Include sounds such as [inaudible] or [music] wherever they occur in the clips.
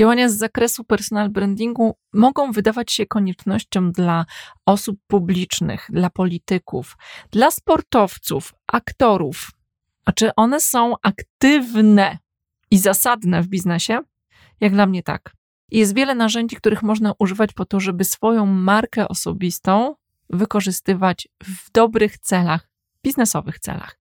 Działania z zakresu personal brandingu mogą wydawać się koniecznością dla osób publicznych, dla polityków, dla sportowców, aktorów. A czy one są aktywne i zasadne w biznesie? Jak dla mnie tak. Jest wiele narzędzi, których można używać po to, żeby swoją markę osobistą wykorzystywać w dobrych celach, biznesowych celach.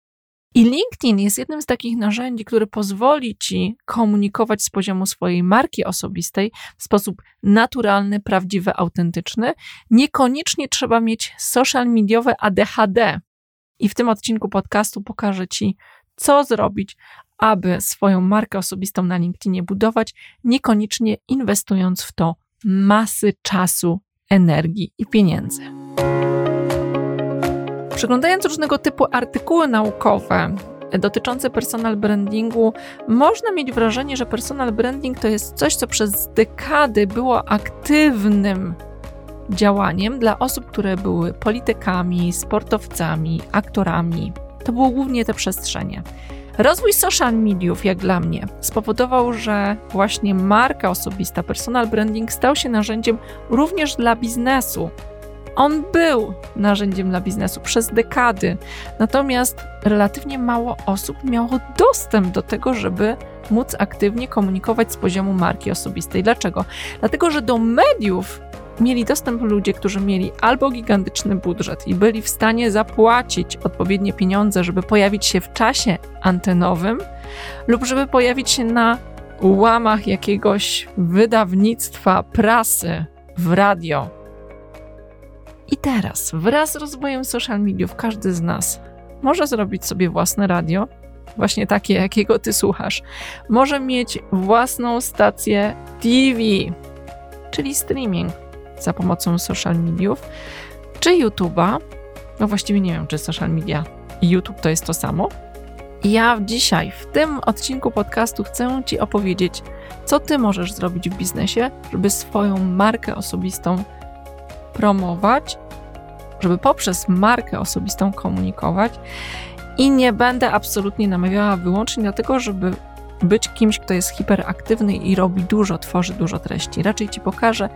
I LinkedIn jest jednym z takich narzędzi, które pozwoli ci komunikować z poziomu swojej marki osobistej w sposób naturalny, prawdziwy, autentyczny. Niekoniecznie trzeba mieć social mediowe ADHD. I w tym odcinku podcastu pokażę ci, co zrobić, aby swoją markę osobistą na LinkedInie budować, niekoniecznie inwestując w to masy czasu, energii i pieniędzy. Przeglądając różnego typu artykuły naukowe dotyczące personal brandingu, można mieć wrażenie, że personal branding to jest coś, co przez dekady było aktywnym działaniem dla osób, które były politykami, sportowcami, aktorami. To były głównie te przestrzenie. Rozwój social mediów, jak dla mnie, spowodował, że właśnie marka osobista, personal branding stał się narzędziem również dla biznesu. On był narzędziem dla biznesu przez dekady, natomiast relatywnie mało osób miało dostęp do tego, żeby móc aktywnie komunikować z poziomu marki osobistej. Dlaczego? Dlatego, że do mediów mieli dostęp ludzie, którzy mieli albo gigantyczny budżet i byli w stanie zapłacić odpowiednie pieniądze, żeby pojawić się w czasie antenowym, lub żeby pojawić się na łamach jakiegoś wydawnictwa, prasy, w radio. I teraz, wraz z rozwojem social mediów, każdy z nas może zrobić sobie własne radio, właśnie takie, jakiego ty słuchasz. Może mieć własną stację TV, czyli streaming za pomocą social mediów, czy YouTube'a. No właściwie nie wiem, czy social media i YouTube to jest to samo. Ja dzisiaj w tym odcinku podcastu chcę Ci opowiedzieć, co Ty możesz zrobić w biznesie, żeby swoją markę osobistą promować, żeby poprzez markę osobistą komunikować. I nie będę absolutnie namawiała wyłącznie dlatego, żeby być kimś, kto jest hiperaktywny i robi dużo, tworzy dużo treści. Raczej Ci pokażę,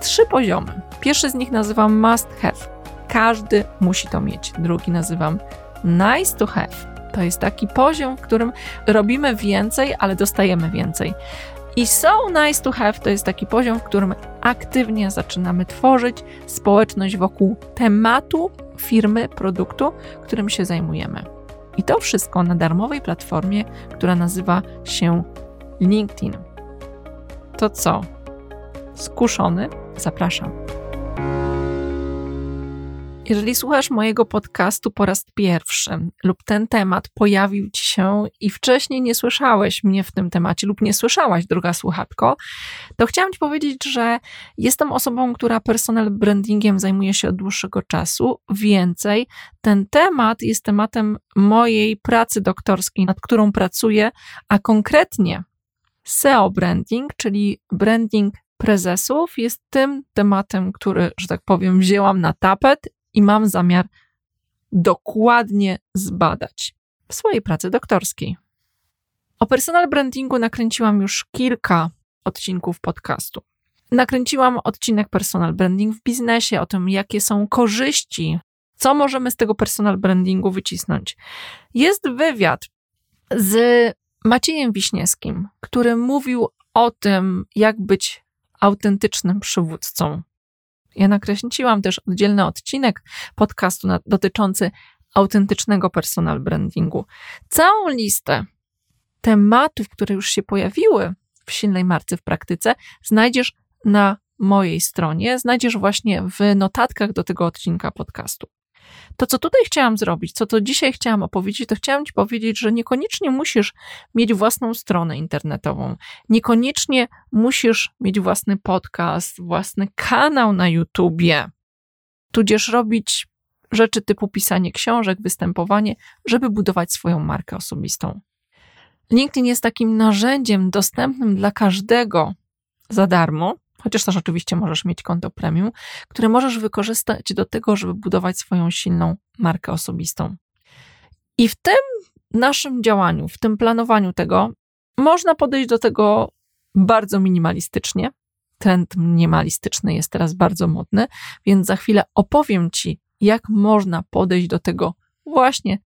trzy poziomy. Pierwszy z nich nazywam must have. Każdy musi to mieć. Drugi nazywam nice to have. To jest taki poziom, w którym robimy więcej, ale dostajemy więcej. I so nice to have to jest taki poziom, w którym aktywnie zaczynamy tworzyć społeczność wokół tematu firmy, produktu, którym się zajmujemy. I to wszystko na darmowej platformie, która nazywa się LinkedIn. To co? Skuszony? Zapraszam. Jeżeli słuchasz mojego podcastu po raz pierwszy lub ten temat pojawił ci się i wcześniej nie słyszałeś mnie w tym temacie lub nie słyszałaś, druga słuchatko, to chciałam ci powiedzieć, że jestem osobą, która personal brandingiem zajmuje się od dłuższego czasu. Więcej, ten temat jest tematem mojej pracy doktorskiej, nad którą pracuję, a konkretnie SEO branding, czyli branding prezesów jest tym tematem, który, że tak powiem, wzięłam na tapet i mam zamiar dokładnie zbadać w swojej pracy doktorskiej. O personal brandingu nakręciłam już kilka odcinków podcastu. Nakręciłam odcinek personal branding w biznesie, o tym, jakie są korzyści, co możemy z tego personal brandingu wycisnąć. Jest wywiad z Maciejem Wiśniewskim, który mówił o tym, jak być autentycznym przywódcą. Ja nakręciłam też oddzielny odcinek podcastu na, dotyczący autentycznego personal brandingu. Całą listę tematów, które już się pojawiły w silnej marce w praktyce, znajdziesz na mojej stronie, znajdziesz właśnie w notatkach do tego odcinka podcastu. To, co tutaj chciałam zrobić, co to dzisiaj chciałam opowiedzieć, to chciałam Ci powiedzieć, że niekoniecznie musisz mieć własną stronę internetową, niekoniecznie musisz mieć własny podcast, własny kanał na YouTubie, tudzież robić rzeczy typu pisanie książek, występowanie, żeby budować swoją markę osobistą. LinkedIn jest takim narzędziem dostępnym dla każdego za darmo, chociaż też oczywiście możesz mieć konto premium, które możesz wykorzystać do tego, żeby budować swoją silną markę osobistą. I w tym naszym działaniu, w tym planowaniu tego, można podejść do tego bardzo minimalistycznie. Trend minimalistyczny jest teraz bardzo modny, więc za chwilę opowiem Ci, jak można podejść do tego właśnie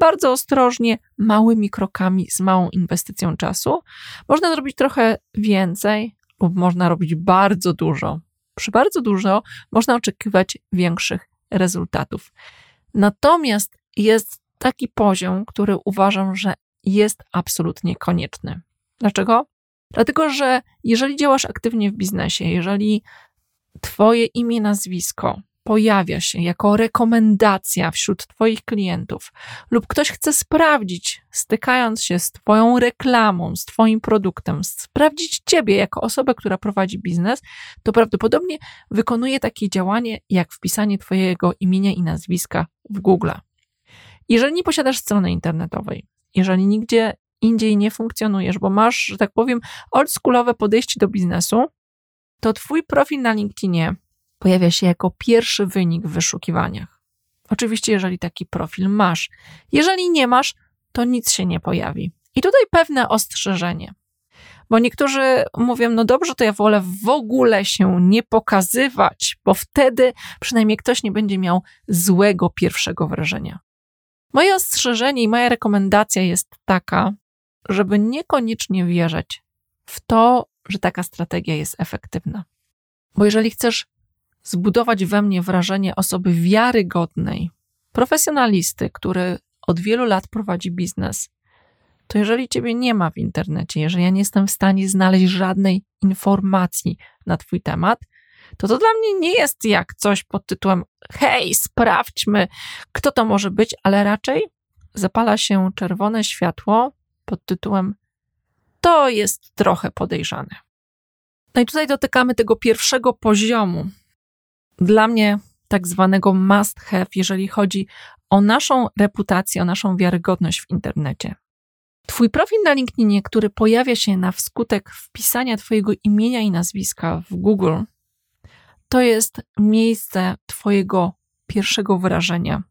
bardzo ostrożnie, małymi krokami, z małą inwestycją czasu. Można zrobić trochę więcej, można robić bardzo dużo. Przy bardzo dużo można oczekiwać większych rezultatów. Natomiast jest taki poziom, który uważam, że jest absolutnie konieczny. Dlaczego? Dlatego, że jeżeli działasz aktywnie w biznesie, jeżeli Twoje imię, nazwisko pojawia się jako rekomendacja wśród Twoich klientów, lub ktoś chce sprawdzić, stykając się z Twoją reklamą, z Twoim produktem, sprawdzić Ciebie jako osobę, która prowadzi biznes, to prawdopodobnie wykonuje takie działanie jak wpisanie Twojego imienia i nazwiska w Google. Jeżeli nie posiadasz strony internetowej, jeżeli nigdzie indziej nie funkcjonujesz, bo masz, że tak powiem, oldschoolowe podejście do biznesu, to Twój profil na LinkedInie pojawia się jako pierwszy wynik w wyszukiwaniach. Oczywiście, jeżeli taki profil masz. Jeżeli nie masz, to nic się nie pojawi. I tutaj pewne ostrzeżenie. Bo niektórzy mówią, no dobrze, to ja wolę w ogóle się nie pokazywać, bo wtedy przynajmniej ktoś nie będzie miał złego pierwszego wrażenia. Moje ostrzeżenie i moja rekomendacja jest taka, żeby niekoniecznie wierzyć w to, że taka strategia jest efektywna. Bo jeżeli chcesz zbudować we mnie wrażenie osoby wiarygodnej, profesjonalisty, który od wielu lat prowadzi biznes, to jeżeli ciebie nie ma w internecie, jeżeli ja nie jestem w stanie znaleźć żadnej informacji na twój temat, to to dla mnie nie jest jak coś pod tytułem hej, sprawdźmy, kto to może być, ale raczej zapala się czerwone światło pod tytułem to jest trochę podejrzane. No i tutaj dotykamy tego pierwszego poziomu dla mnie tak zwanego must have, jeżeli chodzi o naszą reputację, o naszą wiarygodność w internecie. Twój profil na LinkedInie, który pojawia się na wskutek wpisania Twojego imienia i nazwiska w Google, to jest miejsce Twojego pierwszego wrażenia.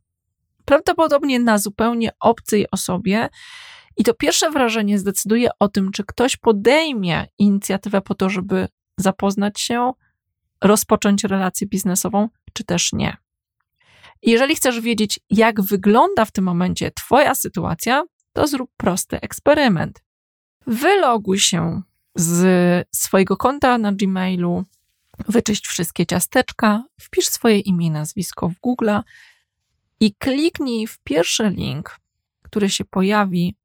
Prawdopodobnie na zupełnie obcej osobie, i to pierwsze wrażenie zdecyduje o tym, czy ktoś podejmie inicjatywę po to, żeby zapoznać się, rozpocząć relację biznesową, czy też nie. Jeżeli chcesz wiedzieć, jak wygląda w tym momencie Twoja sytuacja, to zrób prosty eksperyment. Wyloguj się z swojego konta na Gmailu, wyczyść wszystkie ciasteczka, wpisz swoje imię i nazwisko w Google i kliknij w pierwszy link, który się pojawi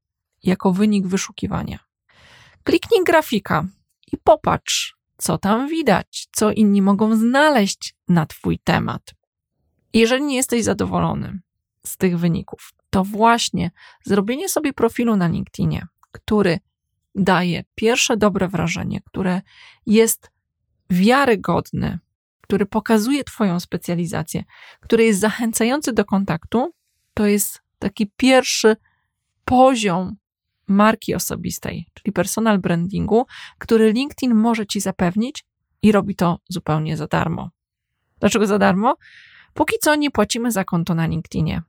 jako wynik wyszukiwania. Kliknij grafika i popatrz, co tam widać, co inni mogą znaleźć na Twój temat. Jeżeli nie jesteś zadowolony z tych wyników, to właśnie zrobienie sobie profilu na LinkedInie, który daje pierwsze dobre wrażenie, które jest wiarygodny, który pokazuje Twoją specjalizację, który jest zachęcający do kontaktu, to jest taki pierwszy poziom marki osobistej, czyli personal brandingu, który LinkedIn może ci zapewnić i robi to zupełnie za darmo. Dlaczego za darmo? Póki co nie płacimy za konto na LinkedInie.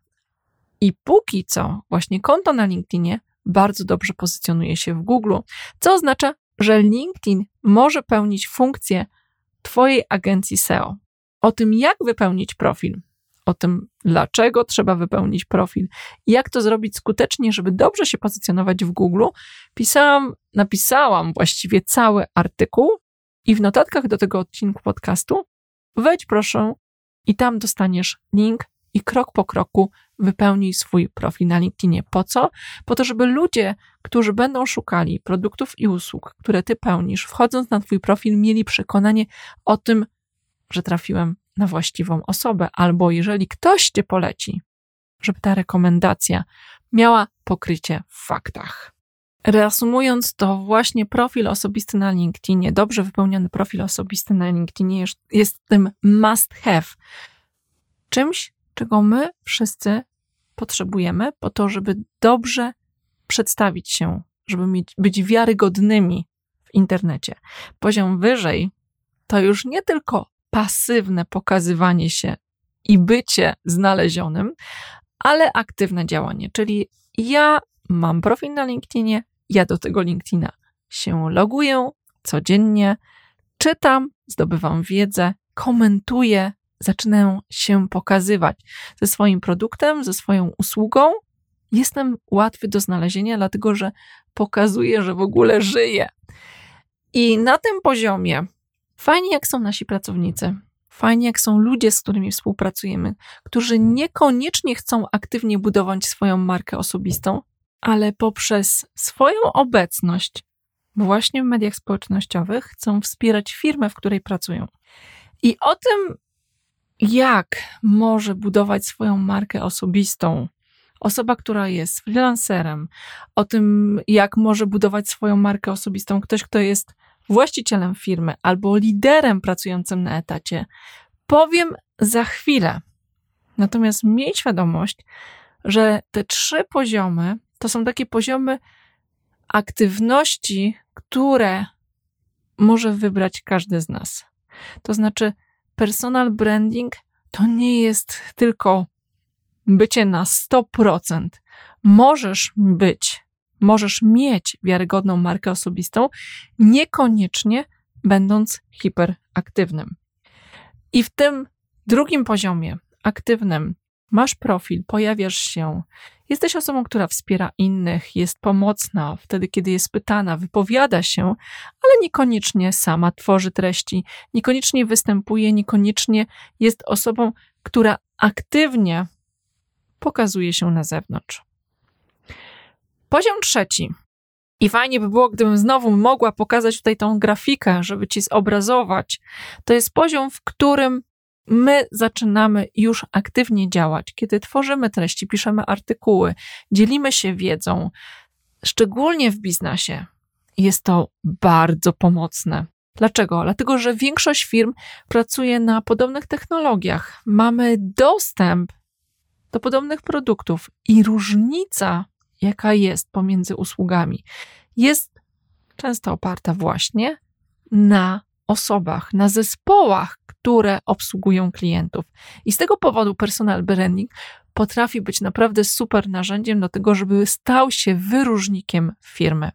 I póki co właśnie konto na LinkedInie bardzo dobrze pozycjonuje się w Google, co oznacza, że LinkedIn może pełnić funkcję Twojej agencji SEO. O tym, jak wypełnić profil, o tym, dlaczego trzeba wypełnić profil i jak to zrobić skutecznie, żeby dobrze się pozycjonować w Google, pisałam, napisałam właściwie cały artykuł i w notatkach do tego odcinku podcastu wejdź proszę i tam dostaniesz link i krok po kroku wypełnij swój profil na LinkedInie. Po co? Po to, żeby ludzie, którzy będą szukali produktów i usług, które ty pełnisz, wchodząc na twój profil, mieli przekonanie o tym, że trafiłem na właściwą osobę, albo jeżeli ktoś cię poleci, żeby ta rekomendacja miała pokrycie w faktach. Reasumując, to właśnie profil osobisty na LinkedInie, dobrze wypełniony profil osobisty na LinkedInie jest, jest tym must have. Czymś, czego my wszyscy potrzebujemy po to, żeby dobrze przedstawić się, żeby mieć, być wiarygodnymi w internecie. Poziom wyżej to już nie tylko pasywne pokazywanie się i bycie znalezionym, ale aktywne działanie. Czyli ja mam profil na LinkedInie, ja do tego LinkedIna się loguję, codziennie czytam, zdobywam wiedzę, komentuję, zaczynam się pokazywać ze swoim produktem, ze swoją usługą. Jestem łatwy do znalezienia, dlatego że pokazuję, że w ogóle żyję. I na tym poziomie fajnie, jak są nasi pracownicy, fajnie, jak są ludzie, z którymi współpracujemy, którzy niekoniecznie chcą aktywnie budować swoją markę osobistą, ale poprzez swoją obecność właśnie w mediach społecznościowych chcą wspierać firmę, w której pracują. I o tym, jak może budować swoją markę osobistą osoba, która jest freelancerem, o tym, jak może budować swoją markę osobistą ktoś, kto jest właścicielem firmy albo liderem pracującym na etacie, powiem za chwilę. Natomiast miej świadomość, że te trzy poziomy to są takie poziomy aktywności, które może wybrać każdy z nas. To znaczy, personal branding to nie jest tylko bycie na 100%. Możesz być, możesz mieć wiarygodną markę osobistą, niekoniecznie będąc hiperaktywnym. I w tym drugim poziomie, aktywnym, masz profil, pojawiasz się, jesteś osobą, która wspiera innych, jest pomocna wtedy, kiedy jest pytana, wypowiada się, ale niekoniecznie sama tworzy treści, niekoniecznie występuje, niekoniecznie jest osobą, która aktywnie pokazuje się na zewnątrz. Poziom trzeci. I fajnie by było, gdybym znowu mogła pokazać tutaj tą grafikę, żeby ci zobrazować. To jest poziom, w którym my zaczynamy już aktywnie działać, kiedy tworzymy treści, piszemy artykuły, dzielimy się wiedzą, szczególnie w biznesie. Jest to bardzo pomocne. Dlaczego? Dlatego, że większość firm pracuje na podobnych technologiach. Mamy dostęp do podobnych produktów i różnica, jaka jest pomiędzy usługami, jest często oparta właśnie na osobach, na zespołach, które obsługują klientów. I z tego powodu personal branding potrafi być naprawdę super narzędziem do tego, żeby stał się wyróżnikiem firmy.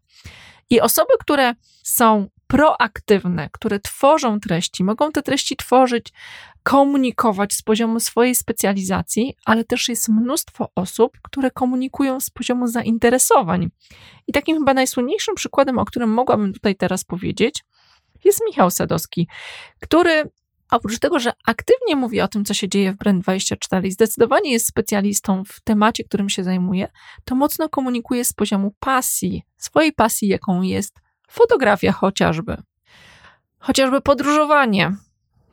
I osoby, które są proaktywne, które tworzą treści, mogą te treści tworzyć, komunikować z poziomu swojej specjalizacji, ale też jest mnóstwo osób, które komunikują z poziomu zainteresowań. I takim chyba najsłynniejszym przykładem, o którym mogłabym tutaj teraz powiedzieć, jest Michał Sadowski, który oprócz tego, że aktywnie mówi o tym, co się dzieje w Brand24 i zdecydowanie jest specjalistą w temacie, którym się zajmuje, to mocno komunikuje z poziomu pasji, swojej pasji, jaką jest fotografia chociażby. Chociażby podróżowanie,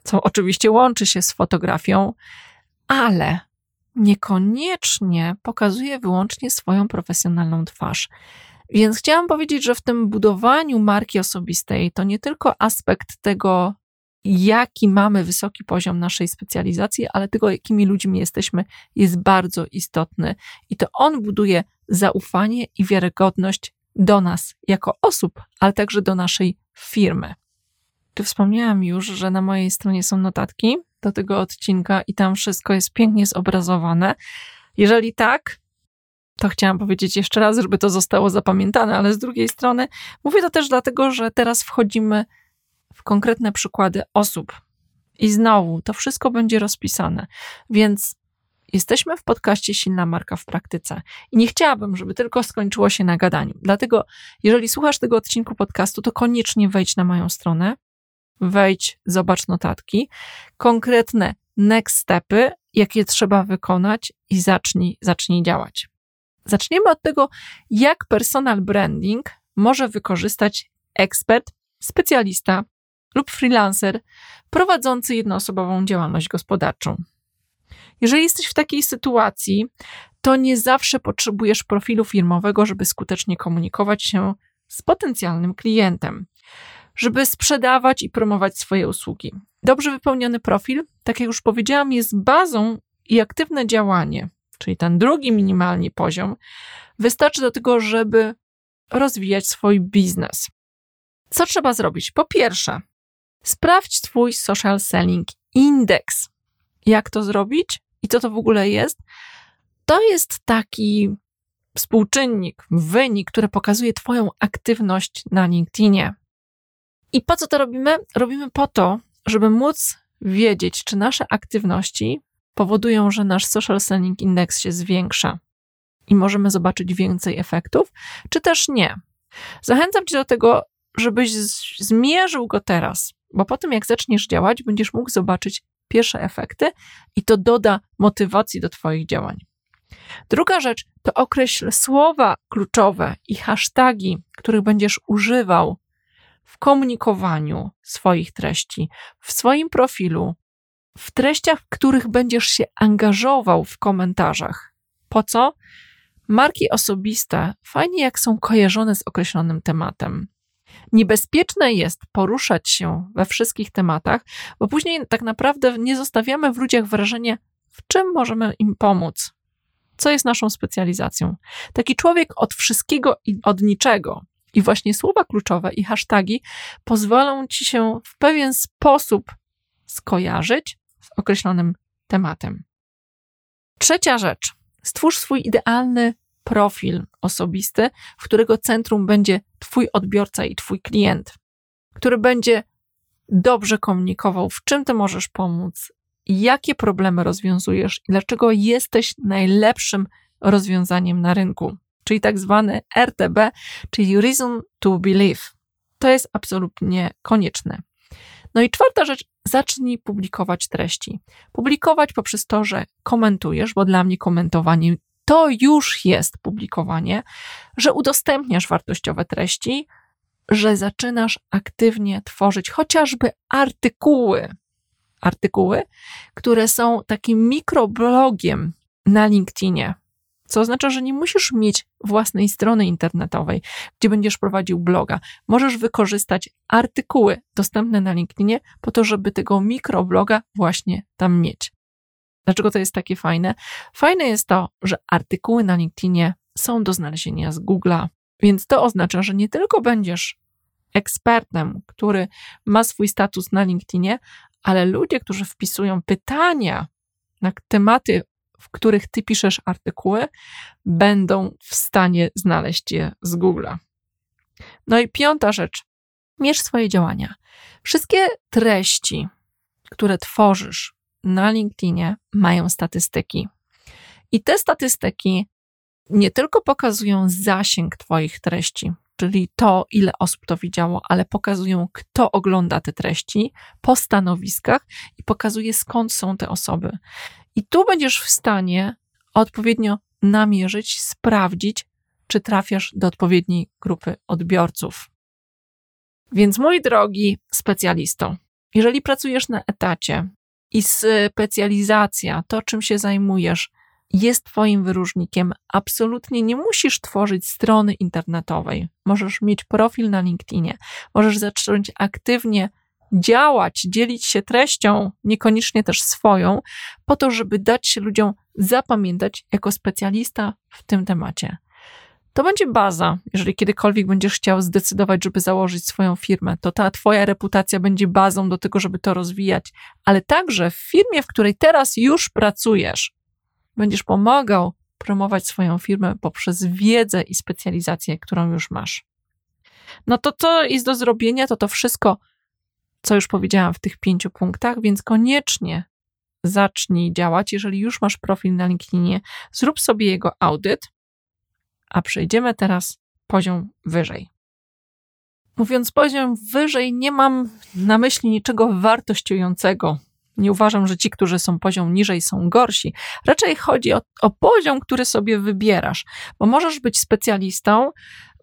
co oczywiście łączy się z fotografią, ale niekoniecznie pokazuje wyłącznie swoją profesjonalną twarz. Więc chciałam powiedzieć, że w tym budowaniu marki osobistej to nie tylko aspekt tego, jaki mamy wysoki poziom naszej specjalizacji, ale tego, jakimi ludźmi jesteśmy, jest bardzo istotny. I to on buduje zaufanie i wiarygodność do nas jako osób, ale także do naszej firmy. Tu wspomniałam już, że na mojej stronie są notatki do tego odcinka i tam wszystko jest pięknie zobrazowane. Jeżeli tak, to chciałam powiedzieć jeszcze raz, żeby to zostało zapamiętane, ale z drugiej strony mówię to też dlatego, że teraz wchodzimy w konkretne przykłady osób. I znowu to wszystko będzie rozpisane. Więc jesteśmy w podcaście Silna Marka w Praktyce. I nie chciałabym, żeby tylko skończyło się na gadaniu. Dlatego, jeżeli słuchasz tego odcinku podcastu, to koniecznie wejdź na moją stronę, wejdź, zobacz notatki, konkretne next stepy, jakie trzeba wykonać i zacznij, zacznij działać. Zaczniemy od tego, jak personal branding może wykorzystać ekspert, specjalista lub freelancer prowadzący jednoosobową działalność gospodarczą. Jeżeli jesteś w takiej sytuacji, to nie zawsze potrzebujesz profilu firmowego, żeby skutecznie komunikować się z potencjalnym klientem, żeby sprzedawać i promować swoje usługi. Dobrze wypełniony profil, tak jak już powiedziałam, jest bazą i aktywne działanie czyli ten drugi minimalnie poziom, wystarczy do tego, żeby rozwijać swój biznes. Co trzeba zrobić? Po pierwsze, sprawdź Twój Social Selling Index. Jak to zrobić i co to w ogóle jest? To jest taki współczynnik, wynik, który pokazuje Twoją aktywność na LinkedInie. I po co to robimy? Robimy po to, żeby móc wiedzieć, czy nasze aktywności powodują, że nasz social selling index się zwiększa i możemy zobaczyć więcej efektów, czy też nie. Zachęcam Cię do tego, żebyś zmierzył go teraz, bo po tym, jak zaczniesz działać, będziesz mógł zobaczyć pierwsze efekty i to doda motywacji do Twoich działań. Druga rzecz to określ słowa kluczowe i hasztagi, których będziesz używał w komunikowaniu swoich treści, w swoim profilu, w treściach, w których będziesz się angażował w komentarzach. Po co? Marki osobiste fajnie jak są kojarzone z określonym tematem. Niebezpieczne jest poruszać się we wszystkich tematach, bo później tak naprawdę nie zostawiamy w ludziach wrażenia, w czym możemy im pomóc, co jest naszą specjalizacją. Taki człowiek od wszystkiego i od niczego. I właśnie słowa kluczowe i hasztagi pozwolą ci się w pewien sposób skojarzyć z określonym tematem. Trzecia rzecz. Stwórz swój idealny profil osobisty, w którego centrum będzie Twój odbiorca i Twój klient, który będzie dobrze komunikował, w czym Ty możesz pomóc, jakie problemy rozwiązujesz i dlaczego jesteś najlepszym rozwiązaniem na rynku, czyli tak zwany RTB, czyli Reason to Believe. To jest absolutnie konieczne. No i czwarta rzecz, zacznij publikować treści. Publikować poprzez to, że komentujesz, bo dla mnie komentowanie to już jest publikowanie, że udostępniasz wartościowe treści, że zaczynasz aktywnie tworzyć chociażby artykuły, artykuły, które są takim mikroblogiem na LinkedInie. Co oznacza, że nie musisz mieć własnej strony internetowej, gdzie będziesz prowadził bloga. Możesz wykorzystać artykuły dostępne na LinkedInie po to, żeby tego mikrobloga właśnie tam mieć. Dlaczego to jest takie fajne? Fajne jest to, że artykuły na LinkedInie są do znalezienia z Google'a, więc to oznacza, że nie tylko będziesz ekspertem, który ma swój status na LinkedInie, ale ludzie, którzy wpisują pytania na tematy, w których ty piszesz artykuły, będą w stanie znaleźć je z Google'a. No i piąta rzecz. Mierz swoje działania. Wszystkie treści, które tworzysz, na LinkedInie mają statystyki. I te statystyki nie tylko pokazują zasięg Twoich treści, czyli to, ile osób to widziało, ale pokazują, kto ogląda te treści po stanowiskach i pokazuje, skąd są te osoby. I tu będziesz w stanie odpowiednio namierzyć, sprawdzić, czy trafiasz do odpowiedniej grupy odbiorców. Więc mój drogi specjalisto, jeżeli pracujesz na etacie, i specjalizacja, to czym się zajmujesz, jest Twoim wyróżnikiem. Absolutnie nie musisz tworzyć strony internetowej. Możesz mieć profil na LinkedInie, możesz zacząć aktywnie działać, dzielić się treścią, niekoniecznie też swoją, po to, żeby dać się ludziom zapamiętać jako specjalista w tym temacie. To będzie baza, jeżeli kiedykolwiek będziesz chciał zdecydować, żeby założyć swoją firmę, to ta Twoja reputacja będzie bazą do tego, żeby to rozwijać, ale także w firmie, w której teraz już pracujesz, będziesz pomagał promować swoją firmę poprzez wiedzę i specjalizację, którą już masz. No to co jest do zrobienia, to to wszystko, co już powiedziałam w tych pięciu punktach, więc koniecznie zacznij działać. Jeżeli już masz profil na LinkedInie, zrób sobie jego audyt a przejdziemy teraz poziom wyżej. Mówiąc poziom wyżej, nie mam na myśli niczego wartościującego. Nie uważam, że ci, którzy są poziom niżej, są gorsi. Raczej chodzi o, o poziom, który sobie wybierasz, bo możesz być specjalistą,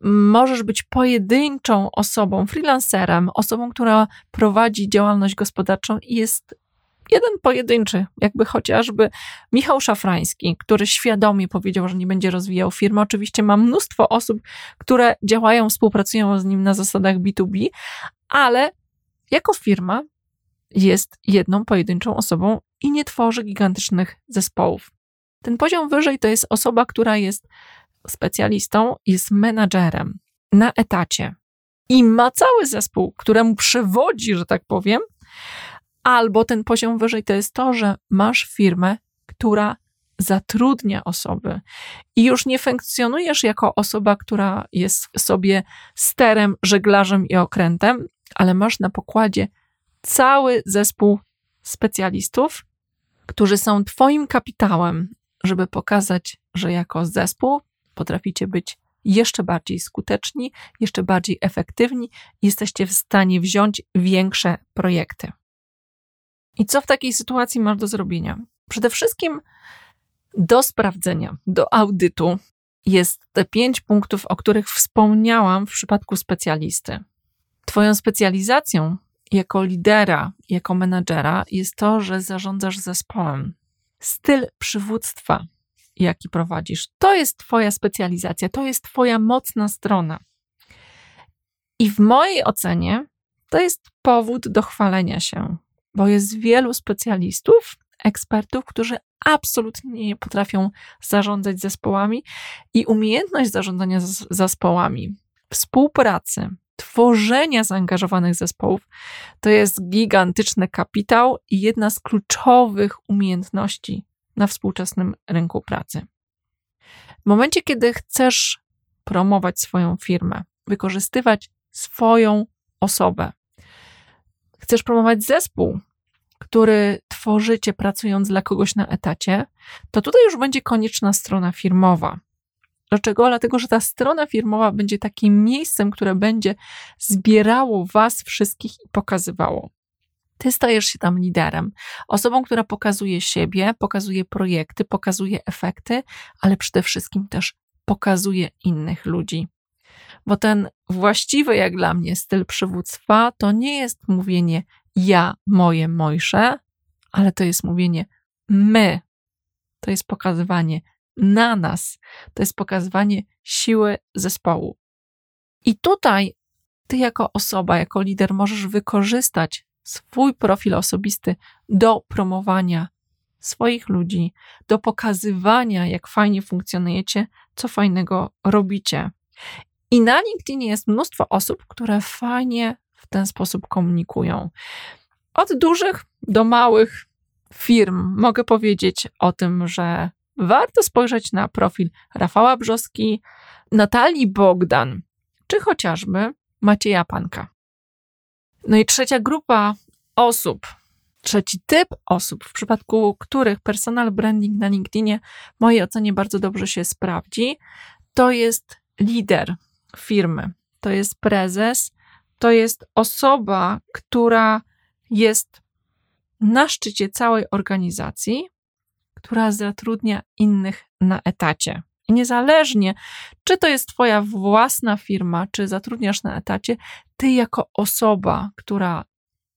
możesz być pojedynczą osobą, freelancerem, osobą, która prowadzi działalność gospodarczą i jest jeden pojedynczy, jakby chociażby Michał Szafrański, który świadomie powiedział, że nie będzie rozwijał firmy. Oczywiście ma mnóstwo osób, które działają, współpracują z nim na zasadach B2B, ale jako firma jest jedną pojedynczą osobą i nie tworzy gigantycznych zespołów. Ten poziom wyżej to jest osoba, która jest specjalistą, jest menadżerem na etacie i ma cały zespół, któremu przewodzi, że tak powiem, Albo ten poziom wyżej to jest to, że masz firmę, która zatrudnia osoby i już nie funkcjonujesz jako osoba, która jest sobie sterem, żeglarzem i okrętem, ale masz na pokładzie cały zespół specjalistów, którzy są Twoim kapitałem, żeby pokazać, że jako zespół potraficie być jeszcze bardziej skuteczni, jeszcze bardziej efektywni, jesteście w stanie wziąć większe projekty. I co w takiej sytuacji masz do zrobienia? Przede wszystkim do sprawdzenia, do audytu jest te pięć punktów, o których wspomniałam w przypadku specjalisty. Twoją specjalizacją jako lidera, jako menadżera jest to, że zarządzasz zespołem. Styl przywództwa, jaki prowadzisz, to jest Twoja specjalizacja, to jest Twoja mocna strona. I w mojej ocenie to jest powód do chwalenia się, bo jest wielu specjalistów, ekspertów, którzy absolutnie nie potrafią zarządzać zespołami i umiejętność zarządzania zespołami, współpracy, tworzenia zaangażowanych zespołów to jest gigantyczny kapitał i jedna z kluczowych umiejętności na współczesnym rynku pracy. W momencie, kiedy chcesz promować swoją firmę, wykorzystywać swoją osobę, chcesz promować zespół, który tworzycie pracując dla kogoś na etacie, to tutaj już będzie konieczna strona firmowa. Dlaczego? Dlatego, że ta strona firmowa będzie takim miejscem, które będzie zbierało Was wszystkich i pokazywało. Ty stajesz się tam liderem, osobą, która pokazuje siebie, pokazuje projekty, pokazuje efekty, ale przede wszystkim też pokazuje innych ludzi. Bo ten właściwy, jak dla mnie, styl przywództwa to nie jest mówienie ja, moje, mojsze, ale to jest mówienie my. To jest pokazywanie na nas. To jest pokazywanie siły zespołu. I tutaj ty, jako osoba, jako lider, możesz wykorzystać swój profil osobisty do promowania swoich ludzi, do pokazywania, jak fajnie funkcjonujecie, co fajnego robicie. I na LinkedInie jest mnóstwo osób, które fajnie w ten sposób komunikują. Od dużych do małych firm mogę powiedzieć o tym, że warto spojrzeć na profil Rafała Brzoski, Natalii Bogdan, czy chociażby Macieja Panka. No i trzecia grupa osób, trzeci typ osób, w przypadku których personal branding na LinkedInie w mojej ocenie bardzo dobrze się sprawdzi, to jest lider firmy, to jest prezes, to jest osoba, która jest na szczycie całej organizacji, która zatrudnia innych na etacie. Niezależnie, czy to jest Twoja własna firma, czy zatrudniasz na etacie, Ty jako osoba, która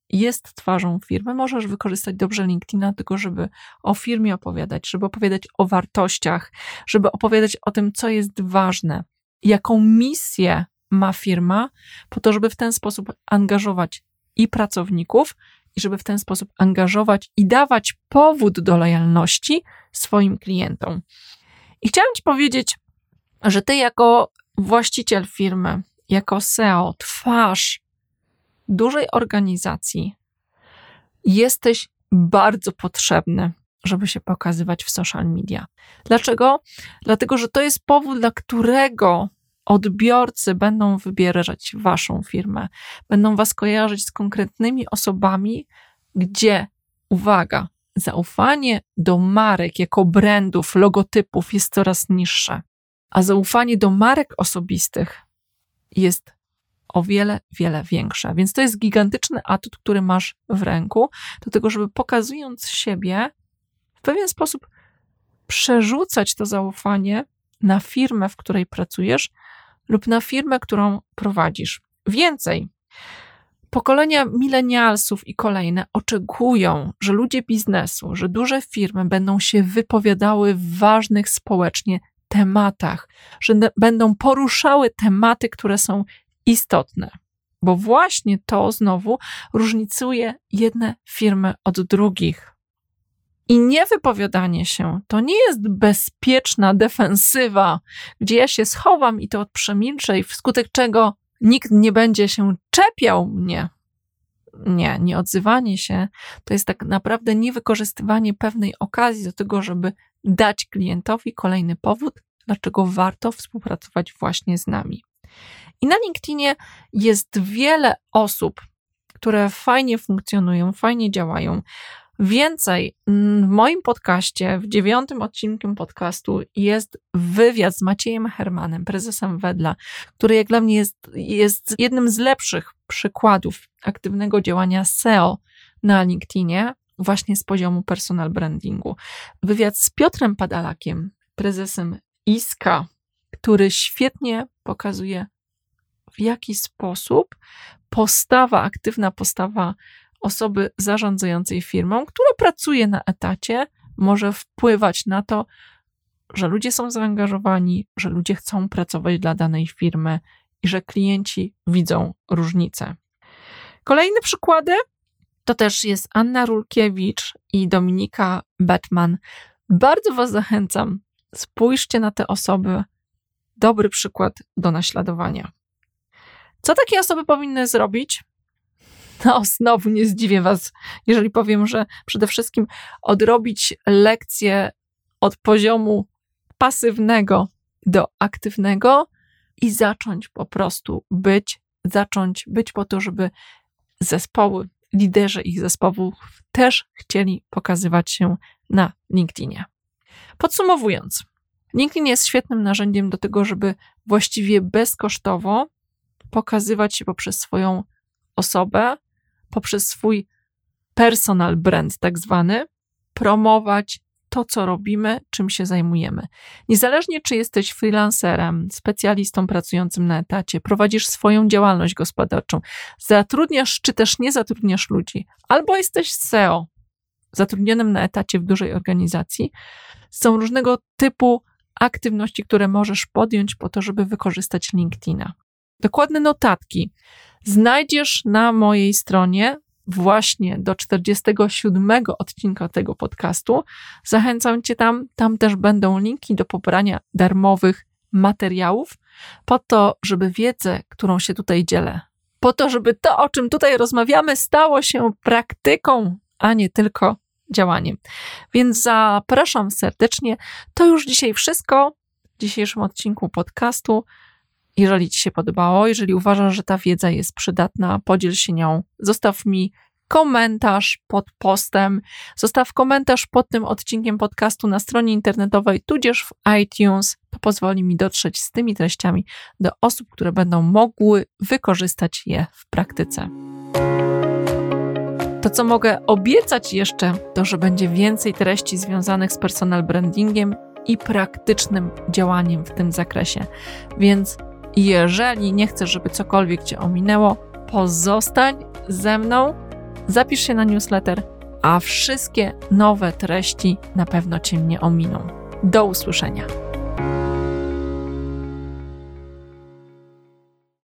jest twarzą firmy, możesz wykorzystać dobrze LinkedIna, tylko żeby o firmie opowiadać, żeby opowiadać o wartościach, żeby opowiadać o tym, co jest ważne, jaką misję ma firma, po to, żeby w ten sposób angażować i pracowników, i żeby w ten sposób angażować i dawać powód do lojalności swoim klientom. I chciałam Ci powiedzieć, że Ty, jako właściciel firmy, jako SEO, twarz dużej organizacji, jesteś bardzo potrzebny, żeby się pokazywać w social media. Dlaczego? Dlatego, że to jest powód, dla którego odbiorcy będą wybierać waszą firmę, będą was kojarzyć z konkretnymi osobami, gdzie, uwaga, zaufanie do marek jako brandów, logotypów jest coraz niższe, a zaufanie do marek osobistych jest o wiele, wiele większe. Więc to jest gigantyczny atut, który masz w ręku, do tego, żeby pokazując siebie, w pewien sposób przerzucać to zaufanie na firmę, w której pracujesz, lub na firmę, którą prowadzisz. Więcej, pokolenia milenialsów i kolejne oczekują, że ludzie biznesu, że duże firmy będą się wypowiadały w ważnych społecznie tematach, że będą poruszały tematy, które są istotne. Bo właśnie to znowu różnicuje jedne firmy od drugich. I niewypowiadanie się to nie jest bezpieczna defensywa, gdzie ja się schowam i to przemilczę, i wskutek czego nikt nie będzie się czepiał mnie. Nie, nie odzywanie się to jest tak naprawdę niewykorzystywanie pewnej okazji do tego, żeby dać klientowi kolejny powód, dlaczego warto współpracować właśnie z nami. I na LinkedInie jest wiele osób, które fajnie funkcjonują, fajnie działają. Więcej, w moim podcaście, w dziewiątym odcinku podcastu jest wywiad z Maciejem Hermanem, prezesem Wedla, który jak dla mnie jest, jest jednym z lepszych przykładów aktywnego działania SEO na LinkedInie, właśnie z poziomu personal brandingu. Wywiad z Piotrem Padalakiem, prezesem ISKA, który świetnie pokazuje, w jaki sposób postawa, aktywna postawa osoby zarządzającej firmą, która pracuje na etacie, może wpływać na to, że ludzie są zaangażowani, że ludzie chcą pracować dla danej firmy i że klienci widzą różnice. Kolejne przykłady to też jest Anna Rulkiewicz i Dominika Batman. Bardzo Was zachęcam, spójrzcie na te osoby. Dobry przykład do naśladowania. Co takie osoby powinny zrobić? [laughs] No, znowu nie zdziwię Was, jeżeli powiem, że przede wszystkim odrobić lekcje od poziomu pasywnego do aktywnego i zacząć po prostu być, zacząć być po to, żeby zespoły, liderzy ich zespołów też chcieli pokazywać się na LinkedInie. Podsumowując, LinkedIn jest świetnym narzędziem do tego, żeby właściwie bezkosztowo pokazywać się poprzez swoją osobę, poprzez swój personal brand, tak zwany, promować to, co robimy, czym się zajmujemy. Niezależnie, czy jesteś freelancerem, specjalistą pracującym na etacie, prowadzisz swoją działalność gospodarczą, zatrudniasz czy też nie zatrudniasz ludzi, albo jesteś SEO, zatrudnionym na etacie w dużej organizacji, są różnego typu aktywności, które możesz podjąć po to, żeby wykorzystać LinkedIna. Dokładne notatki znajdziesz na mojej stronie właśnie do 47 odcinka tego podcastu. Zachęcam Cię tam, tam też będą linki do pobrania darmowych materiałów, po to, żeby wiedzę, którą się tutaj dzielę, po to, żeby to, o czym tutaj rozmawiamy, stało się praktyką, a nie tylko działaniem. Więc zapraszam serdecznie. To już dzisiaj wszystko w dzisiejszym odcinku podcastu. Jeżeli Ci się podobało, jeżeli uważasz, że ta wiedza jest przydatna, podziel się nią. Zostaw mi komentarz pod postem, zostaw komentarz pod tym odcinkiem podcastu na stronie internetowej, tudzież w iTunes. To pozwoli mi dotrzeć z tymi treściami do osób, które będą mogły wykorzystać je w praktyce. To, co mogę obiecać jeszcze, to, że będzie więcej treści związanych z personal brandingiem i praktycznym działaniem w tym zakresie. Więc jeżeli nie chcesz, żeby cokolwiek cię ominęło, pozostań ze mną, zapisz się na newsletter, a wszystkie nowe treści na pewno cię nie ominą. Do usłyszenia.